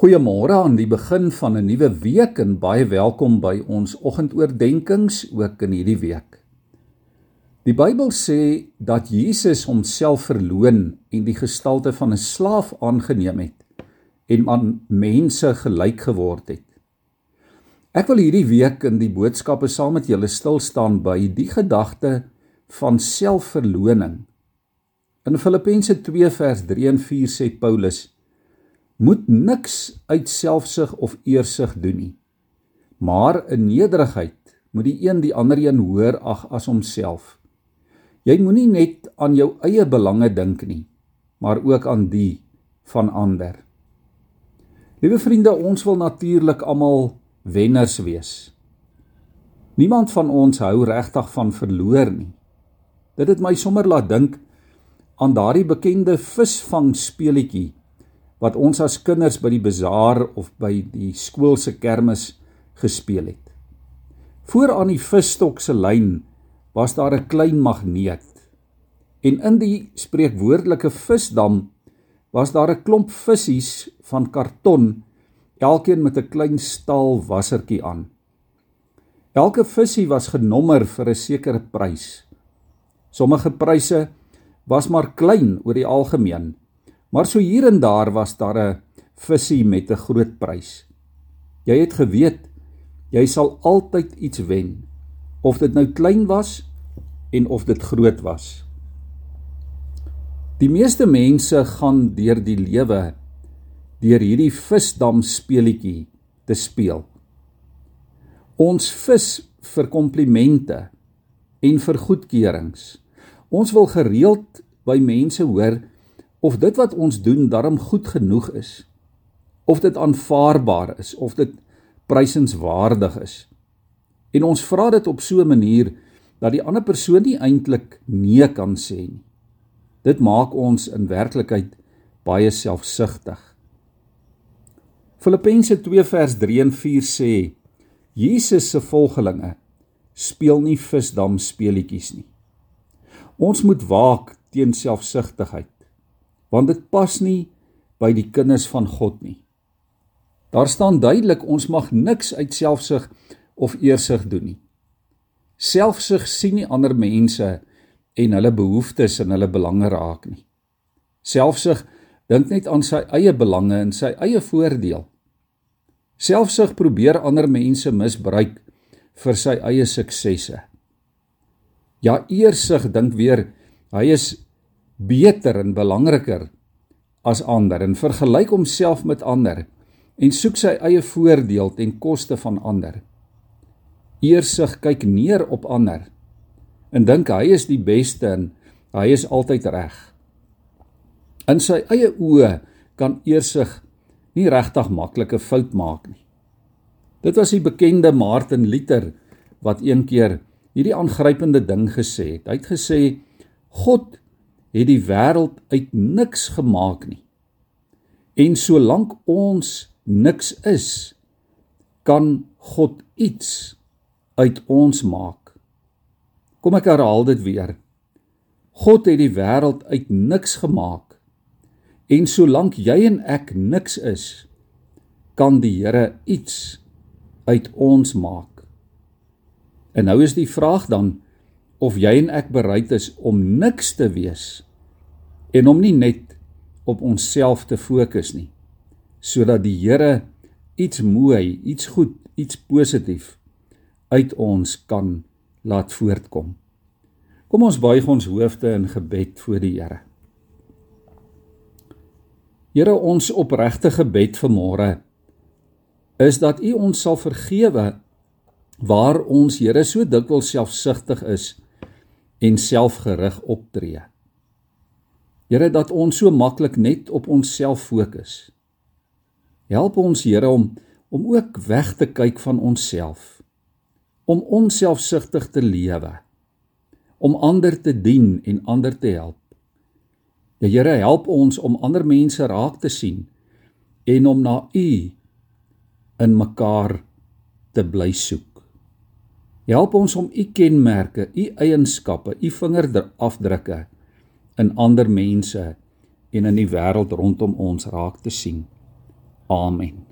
Goeiemôre aan die begin van 'n nuwe week en baie welkom by ons oggendoordenkings ook in hierdie week. Die Bybel sê dat Jesus homself verloon en die gestalte van 'n slaaf aangeneem het en aan mense gelyk geword het. Ek wil hierdie week in die boodskappe saam met julle stil staan by die gedagte van selfverloning. In Filippense 2 vers 3 en 4 sê Paulus moet niks uit selfsug of eersug doen nie. Maar in nederigheid moet die een die ander een hoër ag as homself. Jy moenie net aan jou eie belange dink nie, maar ook aan die van ander. Liewe vriende, ons wil natuurlik almal wenners wees. Niemand van ons hou regtig van verloor nie. Dit het my sommer laat dink aan daardie bekende visvang speletjie wat ons as kinders by die bazaar of by die skool se kermis gespeel het. Voor aan die visstok se lyn was daar 'n klein magneet. En in die spreekwoordelike visdam was daar 'n klomp visse van karton, elkeen met 'n klein staal wassertjie aan. Elke visie was genommer vir 'n sekere prys. Sommige pryse was maar klein oor die algemeen Maar so hier en daar was daar 'n visie met 'n groot prys. Jy het geweet jy sal altyd iets wen of dit nou klein was en of dit groot was. Die meeste mense gaan deur die lewe deur hierdie visdam speletjie te speel. Ons vis vir komplimente en vir goedkeurings. Ons wil gereeld by mense hoor of dit wat ons doen darm goed genoeg is of dit aanvaarbaar is of dit prysenswaardig is. En ons vra dit op so 'n manier dat die ander persoon nie eintlik nee kan sê nie. Dit maak ons in werklikheid baie selfsugtig. Filippense 2 vers 3 en 4 sê Jesus se volgelinge speel nie visdam speletjies nie. Ons moet waak teen selfsugtigheid want dit pas nie by die kinders van God nie. Daar staan duidelik ons mag niks uit selfsug of eersug doen nie. Selfsug sien nie ander mense en hulle behoeftes en hulle belange raak nie. Selfsug dink net aan sy eie belange en sy eie voordeel. Selfsug probeer ander mense misbruik vir sy eie suksesse. Ja, eersug dink weer hy is beter en belangriker as ander en vergelyk homself met ander en soek sy eie voordeel ten koste van ander. Eersig kyk neer op ander en dink hy is die beste en hy is altyd reg. In sy eie oë kan eersig nie regtig maklike fout maak nie. Dit was die bekende Martin Luther wat eendag hierdie aangrypende ding gesê het. Hy het gesê God het die wêreld uit niks gemaak nie. En solank ons niks is, kan God iets uit ons maak. Kom ek herhaal dit weer. God het die wêreld uit niks gemaak. En solank jy en ek niks is, kan die Here iets uit ons maak. En nou is die vraag dan, of jy en ek bereid is om niks te wees en om nie net op onsself te fokus nie sodat die Here iets mooi, iets goed, iets positief uit ons kan laat voortkom. Kom ons buig ons hoofde in gebed voor die Here. Here, ons opregte gebed vanmôre is dat U ons sal vergewe waar ons Here so dikwels selfsugtig is en selfgerig optree. Here dat ons so maklik net op onsself fokus. Help ons Here om om ook weg te kyk van onsself. Om onselfsugtig te lewe. Om ander te dien en ander te help. Die Here help ons om ander mense raak te sien en om na U in mekaar te bly soek. Help ons om u kenmerke, u eienskappe, u vingerafdrukke in ander mense en in die wêreld rondom ons raak te sien. Amen.